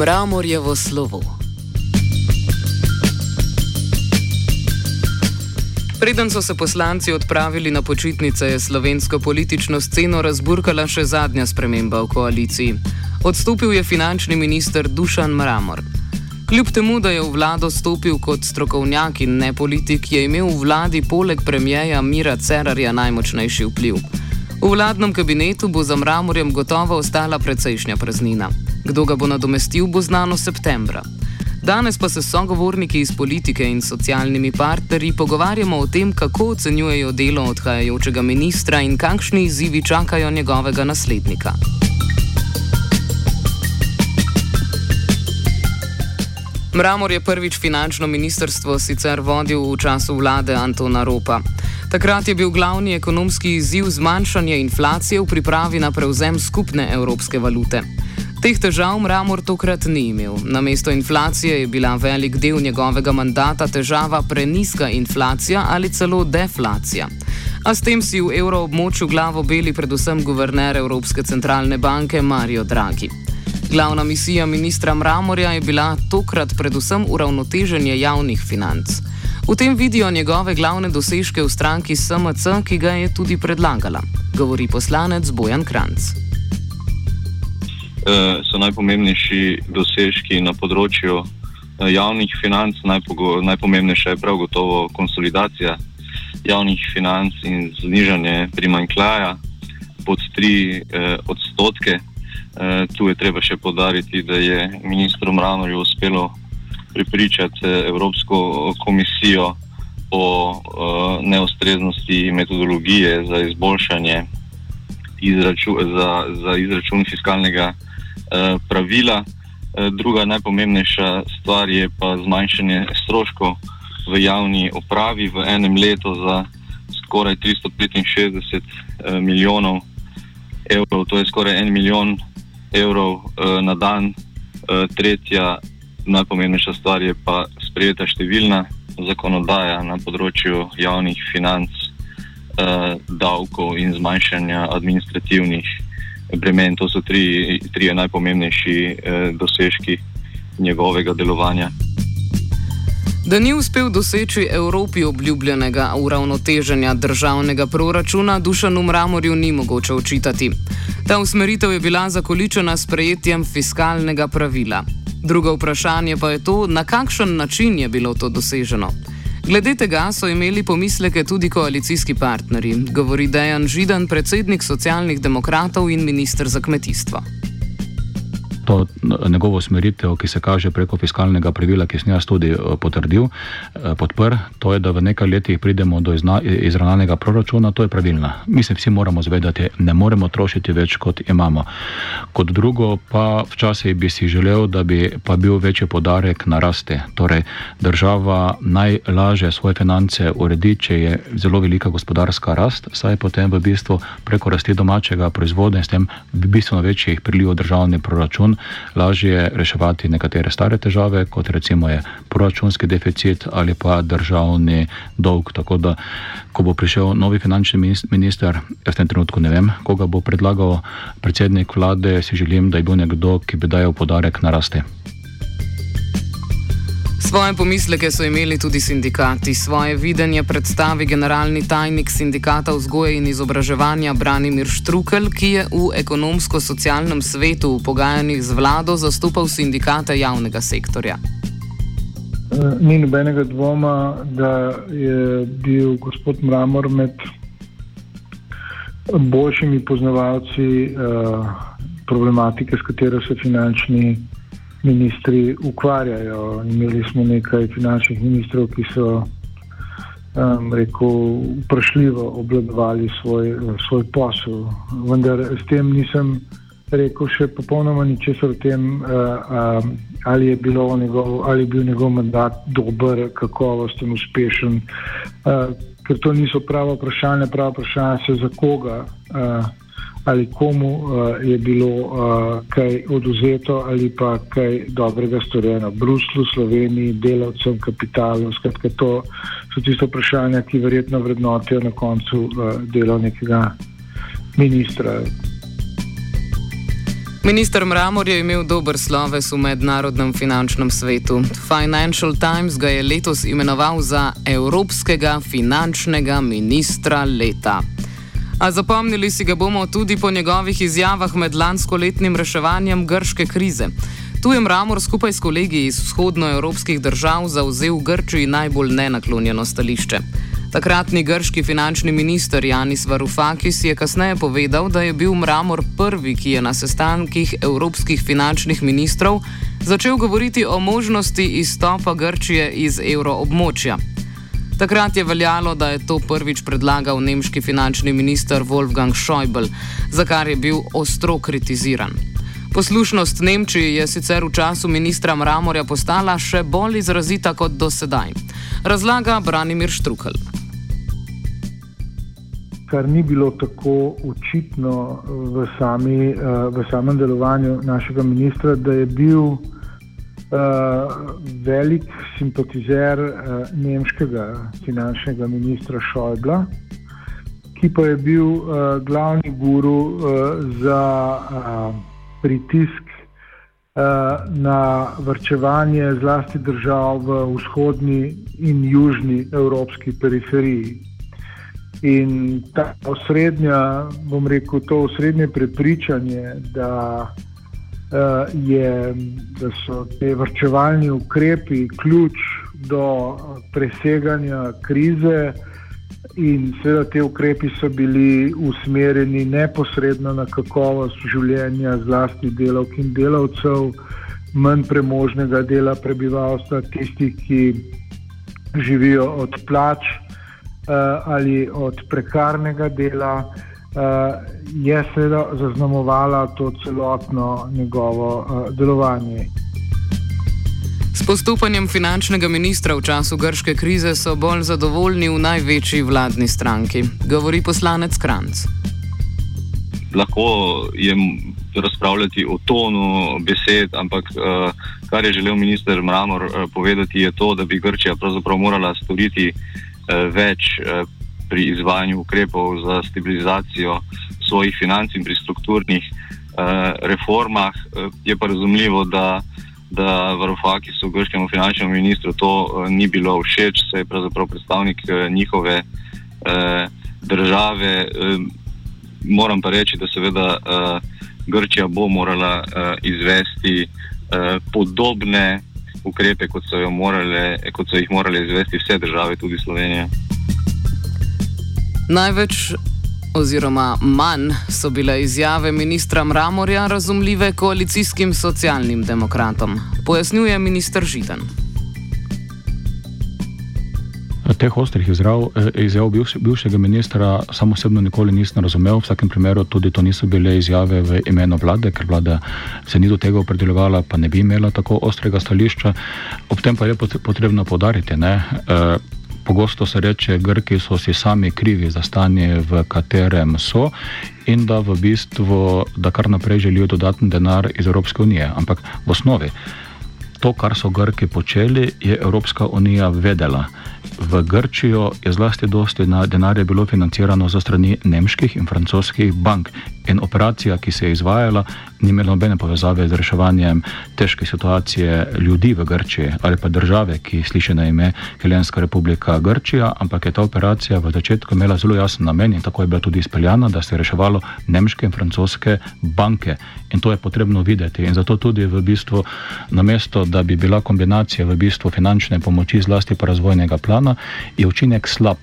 Mramorjevo slovo. Preden so se poslanci odpravili na počitnice, je slovensko politično sceno razburkala še zadnja sprememba v koaliciji. Odstopil je finančni minister Dušan Mramor. Kljub temu, da je v vlado stopil kot strokovnjak in ne politik, je imel v vladi poleg premijeja Mira Cerarja najmočnejši vpliv. V vladnem kabinetu bo za Mramorjem gotovo ostala precejšnja praznina. Kdo ga bo nadomestil, bo znano septembra. Danes pa se sogovorniki iz politike in socialnimi partnerji pogovarjamo o tem, kako ocenjujejo delo odhajajočega ministra in kakšni izzivi čakajo njegovega naslednika. Mramor je prvič finančno ministrstvo sicer vodil v času vlade Antona Ropa. Takrat je bil glavni ekonomski izziv zmanjšanje inflacije v pripravi na prevzem skupne evropske valute. Teh težav Mramor tokrat ni imel. Namesto inflacije je bila velik del njegovega mandata težava preniska inflacija ali celo deflacija. A s tem si v evroobmočju glavo beli predvsem guverner Evropske centralne banke Mario Draghi. Glavna misija ministra Mramorja je bila tokrat predvsem uravnoteženje javnih financ. V tem vidijo njegove glavne dosežke v stranki SMC, ki ga je tudi predlagala, govori poslanec Bojan Kranc. Eh, so najpomembnejši dosežki na področju eh, javnih financ. Najpomembnejša je prav gotovo konsolidacija javnih financ in znižanje primankljaja pod 3 eh, odstotke. Tu je treba še podariti, da je ministru Mranorju uspelo pripričati Evropsko komisijo o neustreznosti metodologije za izboljšanje izraču, za, za izračun fiskalnega Eh, pravila. Eh, druga najpomembnejša stvar je pa zmanjšanje stroškov v javni upravi v enem letu za skoraj 365 eh, milijonov evrov, to je skoraj en milijon evrov na dan. Tretja najpomembnejša stvar je pa sprejeta številna zakonodaja na področju javnih financ, davkov in zmanjšanja administrativnih bremen. To so tri, tri najpomembnejši eh, dosežki njegovega delovanja. Da ni uspel doseči Evropi obljubljenega uravnoteženja državnega proračuna, Dušanu Mramorju ni mogoče očitati. Ta usmeritev je bila zakoličena s prejetjem fiskalnega pravila. Drugo vprašanje pa je to, na kakšen način je bilo to doseženo. Glede tega so imeli pomisleke tudi koalicijski partnerji, govori Dejan Židan, predsednik socialnih demokratov in ministr za kmetijstvo to njegovo usmeritev, ki se kaže preko fiskalnega pravila, ki sem jaz tudi eh, potrdil, eh, podprl, to je, da v nekaj letih pridemo do izravnanega proračuna, to je pravilno. Mi se vsi moramo zavedati, ne moremo trošiti več, kot imamo. Kot drugo, pa včasih bi si želel, da bi pa bil večji podarek na rasti. Torej, država najlažje svoje finance uredi, če je zelo velika gospodarska rast, saj potem v bistvu preko rasti domačega proizvoda in s tem bistveno večjih prilivov državni proračun lažje reševati nekatere stare težave, kot recimo je proračunski deficit ali pa državni dolg. Tako da, ko bo prišel novi finančni minister, jaz v tem trenutku ne vem, koga bo predlagal predsednik vlade, si želim, da je bil nekdo, ki bi dajal podarek na rasti. Svoje pomisleke so imeli tudi sindikati. Svoje videnje predstavi generalni tajnik sindikata vzgoje in izobraževanja Branimir Štrukel, ki je v ekonomsko-socialnem svetu v pogajanjih z vlado zastopal sindikate javnega sektorja. Eh, ni nobenega dvoma, da je bil gospod Mramor med boljšimi poznavalci uh, problematike, s katero se finančni ministri ukvarjajo. Imeli smo nekaj finančnih ministrov, ki so um, rekel, vprašljivo obladovali svoj, svoj posel. Vendar s tem nisem rekel še popolnoma ničesar o tem, uh, um, ali, je njegov, ali je bil njegov mandat dober, kakovosten, uspešen. Uh, ker to niso prava vprašanja, prava vprašanja se za koga uh, ali komu uh, je bilo uh, kaj oduzeto ali pa kaj dobrega storjeno. Bruslu, Sloveniji, delavcem, kapitalu, skratka, to so tiste vprašanja, ki verjetno vrednotijo na koncu uh, delo nekega ministra. Ministr Mramor je imel dober sloves v mednarodnem finančnem svetu. Financial Times ga je letos imenoval za Evropskega finančnega ministra leta. A zapomnili si ga bomo tudi po njegovih izjavah med lanskoletnim reševanjem grške krize. Tu je Mramor skupaj s kolegi iz vzhodnoevropskih držav zauzel Grčiji najbolj nenaklonjeno stališče. Takratni grški finančni minister Janis Varoufakis je kasneje povedal, da je bil Mramor prvi, ki je na sestankih evropskih finančnih ministrov začel govoriti o možnosti izstopa Grčije iz evroobmočja. Takrat je veljalo, da je to prvič predlagal nemški finančni minister Wolfgang Schäuble, za kar je bil ostro kritiziran. Poslušnost Nemčiji je sicer v času ministra Mramorja postala še bolj izrazita kot do sedaj. Razlaga Branimir Štrukel kar ni bilo tako očitno v, sami, uh, v samem delovanju našega ministra, da je bil velik simpatizer uh, nemškega finančnega ministra Šojbla, ki pa je bil uh, glavni guru uh, za uh, pritisk uh, na vrčevanje zlasti držav v vzhodni in južni evropski periferiji. In ta osrednja, bom rekel, to osrednje prepričanje, da, je, da so te vrčevalni ukrepi ključ do preseganja krize, in seveda te ukrepi so bili usmerjeni neposredno na kakovost življenja, zlasti delavk in delavcev, manj premožnega dela prebivalstva, tistih, ki živijo od plač. Eh, ali od prekarnega dela, eh, je seveda zaznamovala to celotno njegovo eh, delovanje. S postopanjem finančnega ministra v času grške krize so bolj zadovoljni v največji vladni stranki, govori poslanec Kranc. Lahko je razpravljati o tonu besed, ampak kar je želel minister Mramor povedati, je to, da bi Grčija pravzaprav morala storiti Eh, več eh, pri izvajanju ukrepov za stabilizacijo svojih financ in pri strukturnih eh, reformah. Je pa razumljivo, da, da Varofaki so grškemu finančnemu ministru to ni bilo všeč, se je pravzaprav predstavnik njihove države. Moram pa reči, da seveda Grčija bo morala izvesti podobne ukrepe, kot so, morale, kot so jih morale izvesti vse države, tudi Slovenija. Največ oziroma manj so bile izjave ministra Mramorja razumljive koalicijskim socialnim demokratom, pojasnjuje ministr Židen. Teh ostrih eh, izjav bivšega ministra samo osebno nikoli nisem razumel. V vsakem primeru tudi to niso bile izjave v imenu vlade, ker vlada se ni do tega opredeljevala, pa ne bi imela tako ostrega stališča. Ob tem pa je potrebno podariti. Ne, eh, Pogosto se reče, Grki so si sami krivi za stanje, v katerem so, in da v bistvu, da kar naprej želijo dodatni denar iz Evropske unije. Ampak v osnovi to, kar so Grki počeli, je Evropska unija vedela. V Grčijo je zlasti dosti denarja bilo financirano za strani nemških in francoskih bank In operacija, ki se je izvajala, ni imela nobene povezave z reševanjem težke situacije ljudi v Grčiji ali pa države, ki sliši na ime Helenska republika Grčija, ampak je ta operacija v začetku imela zelo jasen namen in tako je bila tudi izpeljana, da se je reševalo nemške in francoske banke. In to je potrebno videti. In zato tudi v bistvu na mesto, da bi bila kombinacija v bistvu finančne pomoči zlasti pa razvojnega plana, je učinek slab.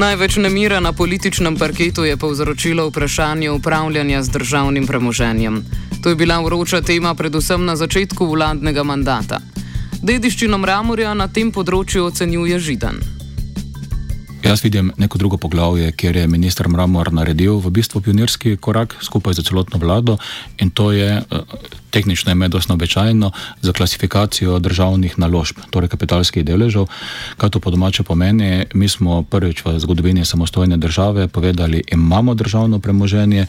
Največ nemira na političnem parketu je povzročilo vprašanje upravljanja z državnim premoženjem. To je bila vroča tema predvsem na začetku vladnega mandata. Dediščino Mramorja na tem področju ocenjuje Židan. Jaz vidim neko drugo poglavje, kjer je ministr Mramor naredil v bistvu pionirski korak skupaj z celotno vlado in to je tehnično ime dosti običajno, za klasifikacijo državnih naložb, torej kapitalskih deležev. Kaj to po domače pomeni? Mi smo prvič v zgodovini samostojne države povedali, imamo državno premoženje,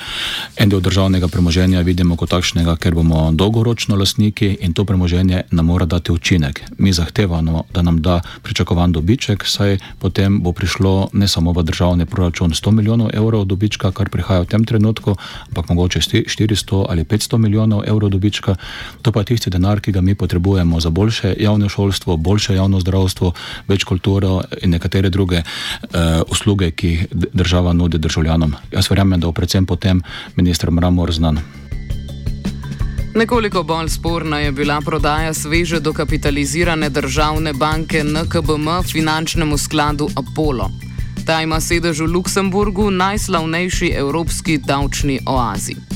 en del državnega premoženja vidimo kot takšnega, ker bomo dolgoročno lastniki in to premoženje nam mora dati učinek. Mi zahtevamo, da nam da pričakovan dobiček, saj potem bo prišlo ne samo v državni proračun 100 milijonov evrov dobička, kar prihaja v tem trenutku, ampak mogoče 400 ali 500 milijonov evrov dobička dobička, to pa je tisti denar, ki ga mi potrebujemo za boljše javno šolstvo, boljše javno zdravstvo, več kulturo in nekatere druge uh, usluge, ki jih država nudi državljanom. Jaz verjamem, da bo predvsem potem ministr Mramor znan. Nekoliko bolj sporna je bila prodaja sveže dokapitalizirane državne banke NKBM finančnemu skladu Apollo. Ta ima sedež v Luksemburgu, najslavnejši evropski davčni oazi.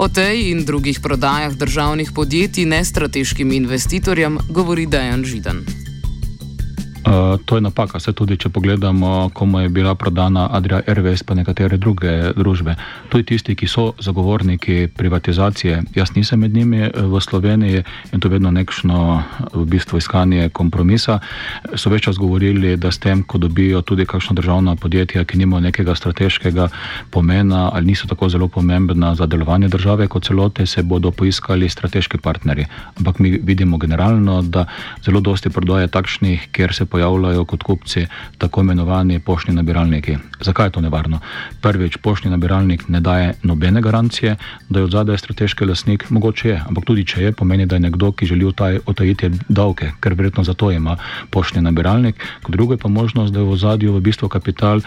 O tej in drugih prodajah državnih podjetij nestrateškim investitorjem govori Dajan Židan. Uh, to je napaka. Se tudi, če pogledamo, komu je bila prodana Adria Airways, pa nekatere druge družbe. Je tisti, ki so zagovorniki privatizacije. Jaz nisem med njimi eh, v Sloveniji in to je vedno nekšno v bistvu iskanje kompromisa. So več čas govorili, da s tem, ko dobijo tudi kakšno državno podjetje, ki nima nekega strateškega pomena ali niso tako zelo pomembna za delovanje države kot celote, se bodo poiskali strateški partnerji. Ampak mi vidimo generalno, da zelo dosti prodaje takšnih, kjer se pojavljajo kot kupci tako imenovani poštni nabiralniki. Zakaj je to nevarno? Prvič, poštni nabiralnik ne daje nobene garancije, da je od zadaj strateški lasnik, mogoče je, ampak tudi če je, pomeni, da je nekdo, ki želi otajiti davke, ker verjetno zato ima poštni nabiralnik. Kot drugo je pa možnost, da je v zadju v bistvu kapital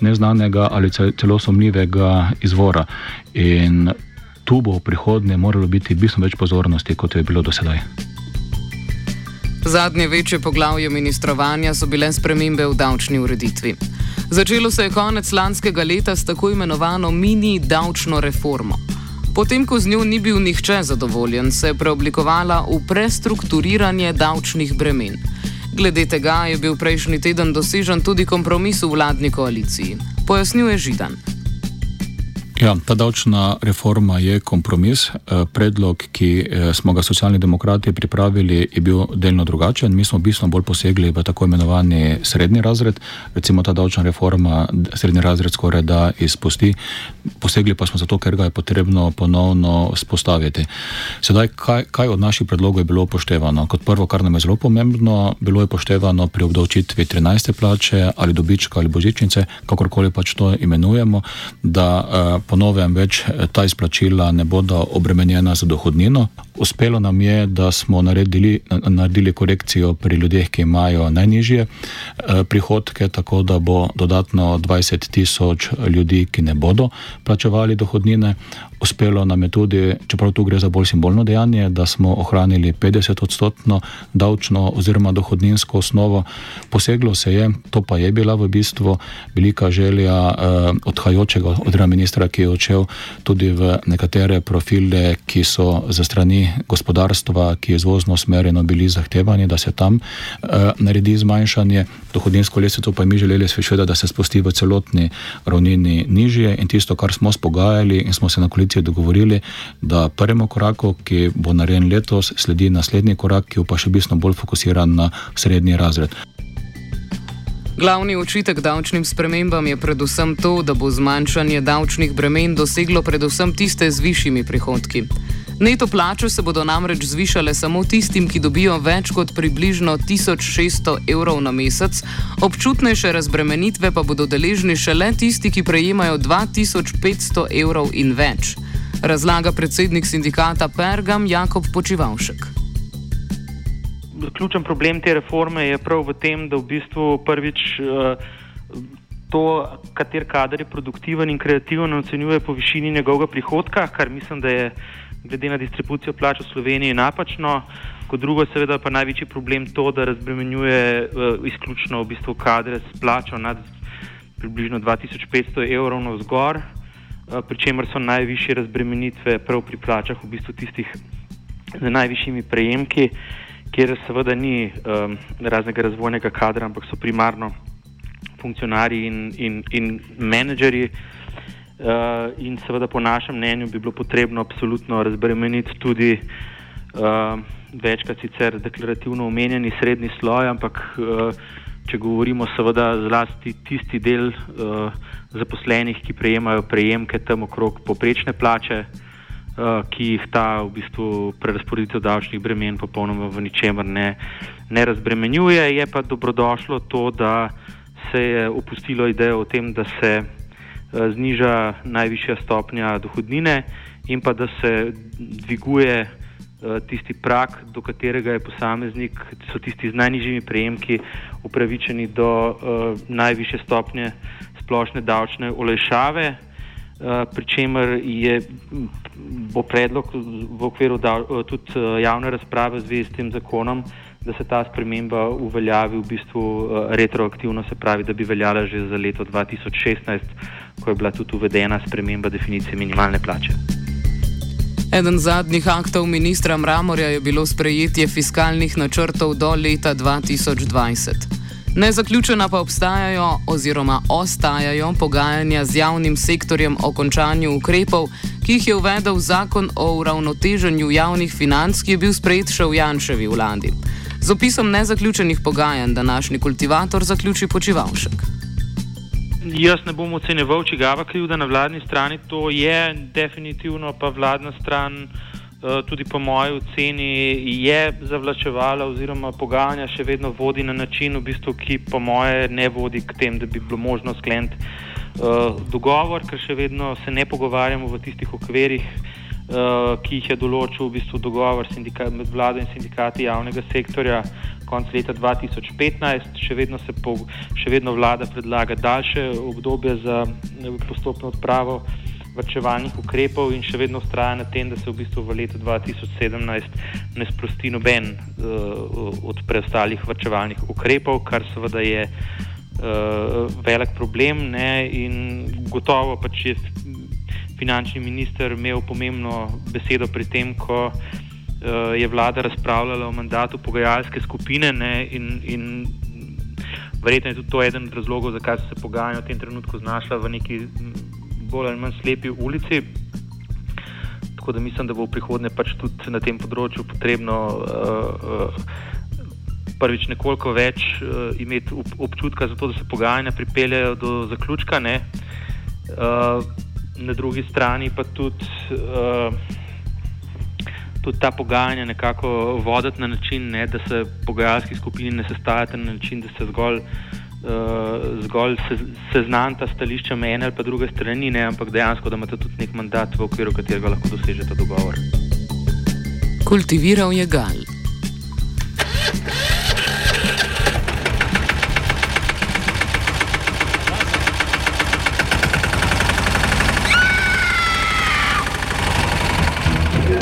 neznanega ali celo sumljivega izvora. In tu bo v prihodnje moralo biti bistveno več pozornosti, kot je bilo do sedaj. Zadnje večje poglavje ministrovanja so bile spremembe v davčni ureditvi. Začelo se je konec lanskega leta s tako imenovano mini davčno reformo. Potem, ko z njo ni bil nihče zadovoljen, se je preoblikovala v prestrukturiranje davčnih bremen. Glede tega je bil prejšnji teden dosežen tudi kompromis v vladni koaliciji. Pojasnjuje Židan. Ja, ta davčna reforma je kompromis. Eh, predlog, ki eh, smo ga socialni demokrati pripravili, je bil delno drugačen. Mi smo bistveno bolj posegli v tako imenovani srednji razred. Recimo ta davčna reforma srednji razred skoraj da izpusti. Posegli pa smo zato, ker ga je potrebno ponovno spostaviti. Sedaj, kaj, kaj od naših predlogov je bilo upoštevano? Kot prvo, kar nam je zelo pomembno, bilo je upoštevano pri obdavčitvi 13. plače ali dobička ali božičnice, kakorkoli pač to imenujemo, da uh, po novem več eh, ta izplačila ne bodo obremenjena z dohodnino. Uspelo nam je, da smo naredili, naredili korekcijo pri ljudeh, ki imajo najnižje eh, prihodke, tako da bo dodatno 20 tisoč ljudi, ki ne bodo plačevali dohodnine. Uspelo nam je tudi, čeprav tu gre za bolj simbolno dejanje, da smo ohranili 50-odstotno davčno oziroma dohodninsko osnovo. Poseglo se je, to pa je bila v bistvu velika želja eh, odhajajočega oziroma ministra, ki je odšel tudi v nekatere profile, ki so za strani gospodarstva, ki je izvozno usmerjeno, bili zahtevani, da se tam eh, naredi zmanjšanje. Dohodninsko lestvico pa mi želeli svečati, da se spusti v celotni ravnini nižje in tisto, kar smo spogajali in smo se na koaliciji dogovorili, da prvemu koraku, ki bo narejen letos, sledi naslednji korak, ki pa še bistveno bolj fokusiran na srednji razred. Glavni očitek davčnim spremembam je predvsem to, da bo zmanjšanje davčnih bremen doseglo predvsem tiste z višjimi prihodki. Neto plače se bodo namreč zvišale samo tistim, ki dobijo več kot približno 1600 evrov na mesec, občutnejše razbremenitve pa bodo deležni šele tisti, ki prejemajo 2500 evrov in več. Razlaga predsednik sindikata Pergam Jakob Počivalšek. Ključen problem te reforme je prav v tem, da v bistvu prvič uh, to, kater kader je produktiven in kreativen, ocenjuje po višini njegovega prihodka, kar mislim, da je glede na distribucijo plač v Sloveniji napačno. Kot drugo, seveda pa največji problem to, da razbremenjuje uh, izključno v bistvu kadre s plačo nad približno 2500 evrov na vzgor, uh, pri čemer so najvišje razbremenitve prav pri plačah v bistvu tistih z najvišjimi prejemki, kjer seveda ni um, raznega razvojnega kadra, ampak so primarno funkcionarji in, in, in menedžerji. Uh, in seveda, po našem mnenju, bi bilo potrebno absolutno razbremeniti tudi uh, večkrat sicer deklarativno omenjeni srednji sloj, ampak uh, če govorimo seveda zlasti tisti del uh, zaposlenih, ki prejemajo prejemke tam okrog poprečne plače, uh, ki jih ta v bistvu prerasporeditev davčnih bremen popolnoma v ničemer ne, ne razbremenjuje, je pa dobrodošlo to, da se je opustilo idejo o tem, da se Eh, zniža najvišja stopnja dohodnine in pa da se dviguje eh, tisti prak, do katerega je posameznik, so tisti z najnižjimi prejemki upravičeni do uh, najviše stopnje splošne davčne olajšave, uh, pri čemer je, bo predlog v okviru dav, uh, tudi uh, javne razprave v zvezi s tem zakonom, da se ta sprememba uveljavi v bistvu uh, retroaktivno, se pravi, da bi veljala že za leto 2016 ko je bila tudi uvedena sprememba definicije minimalne plače. Eden zadnjih aktov ministra Mramorja je bilo sprejetje fiskalnih načrtov do leta 2020. Nezaključena pa obstajajo oziroma ostajajo pogajanja z javnim sektorjem o končanju ukrepov, ki jih je uvedel zakon o uravnoteženju javnih financ, ki je bil sprejet še v Janševi vladi. Z opisom nezaključenih pogajanj današnji kultivator zaključi počivalšek. Jaz ne bom ocenjeval, če ga krivda na vladni strani. To je definitivno pa vladna stran, eh, tudi po moji oceni, je zavlačevala oziroma pogajanja še vedno vodi na način, v bistvu, ki po moje ne vodi k tem, da bi bilo možno skleniti uh, dogovor, ker še vedno se ne pogovarjamo v tistih okvirih. Uh, ki jih je določil v bistvu dogovor med vlado in sindikati javnega sektorja, konec leta 2015, še vedno, po, še vedno vlada predlaga daljše obdobje za postopno odpravo vrčevalnih ukrepov in še vedno ustraja na tem, da se v bistvu v letu 2017 ne sprosti noben uh, od preostalih vrčevalnih ukrepov, kar seveda je uh, velik problem ne? in gotovo pač je finančni minister imel pomembno besedo pri tem, ko uh, je vlada razpravljala o mandatu pogajalske skupine ne, in, in verjetno je tudi to eden od razlogov, zakaj so se pogajanja v tem trenutku znašla v neki bolj ali manj slepi ulici. Tako da mislim, da bo v prihodnje pač tudi na tem področju potrebno uh, uh, prvič nekoliko več uh, imeti občutka za to, da se pogajanja pripeljajo do zaključka. Uh, na drugi strani pa tudi. Uh, tudi ta pogajanja nekako voditi na način, ne, da se pogajalski skupini ne sestajate na način, da se zgolj, uh, zgolj se, seznanta stališča ene ali pa druge strani, ne, ampak dejansko, da imate tudi nek mandat, v okviru katerega lahko dosežete dogovor. Kultiviral je gal.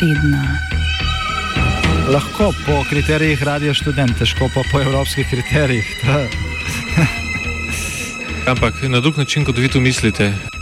tedna. Lahko po kriterijih radio študent, težko pa po evropskih kriterijih. Ampak na drug način, kot vi tu mislite.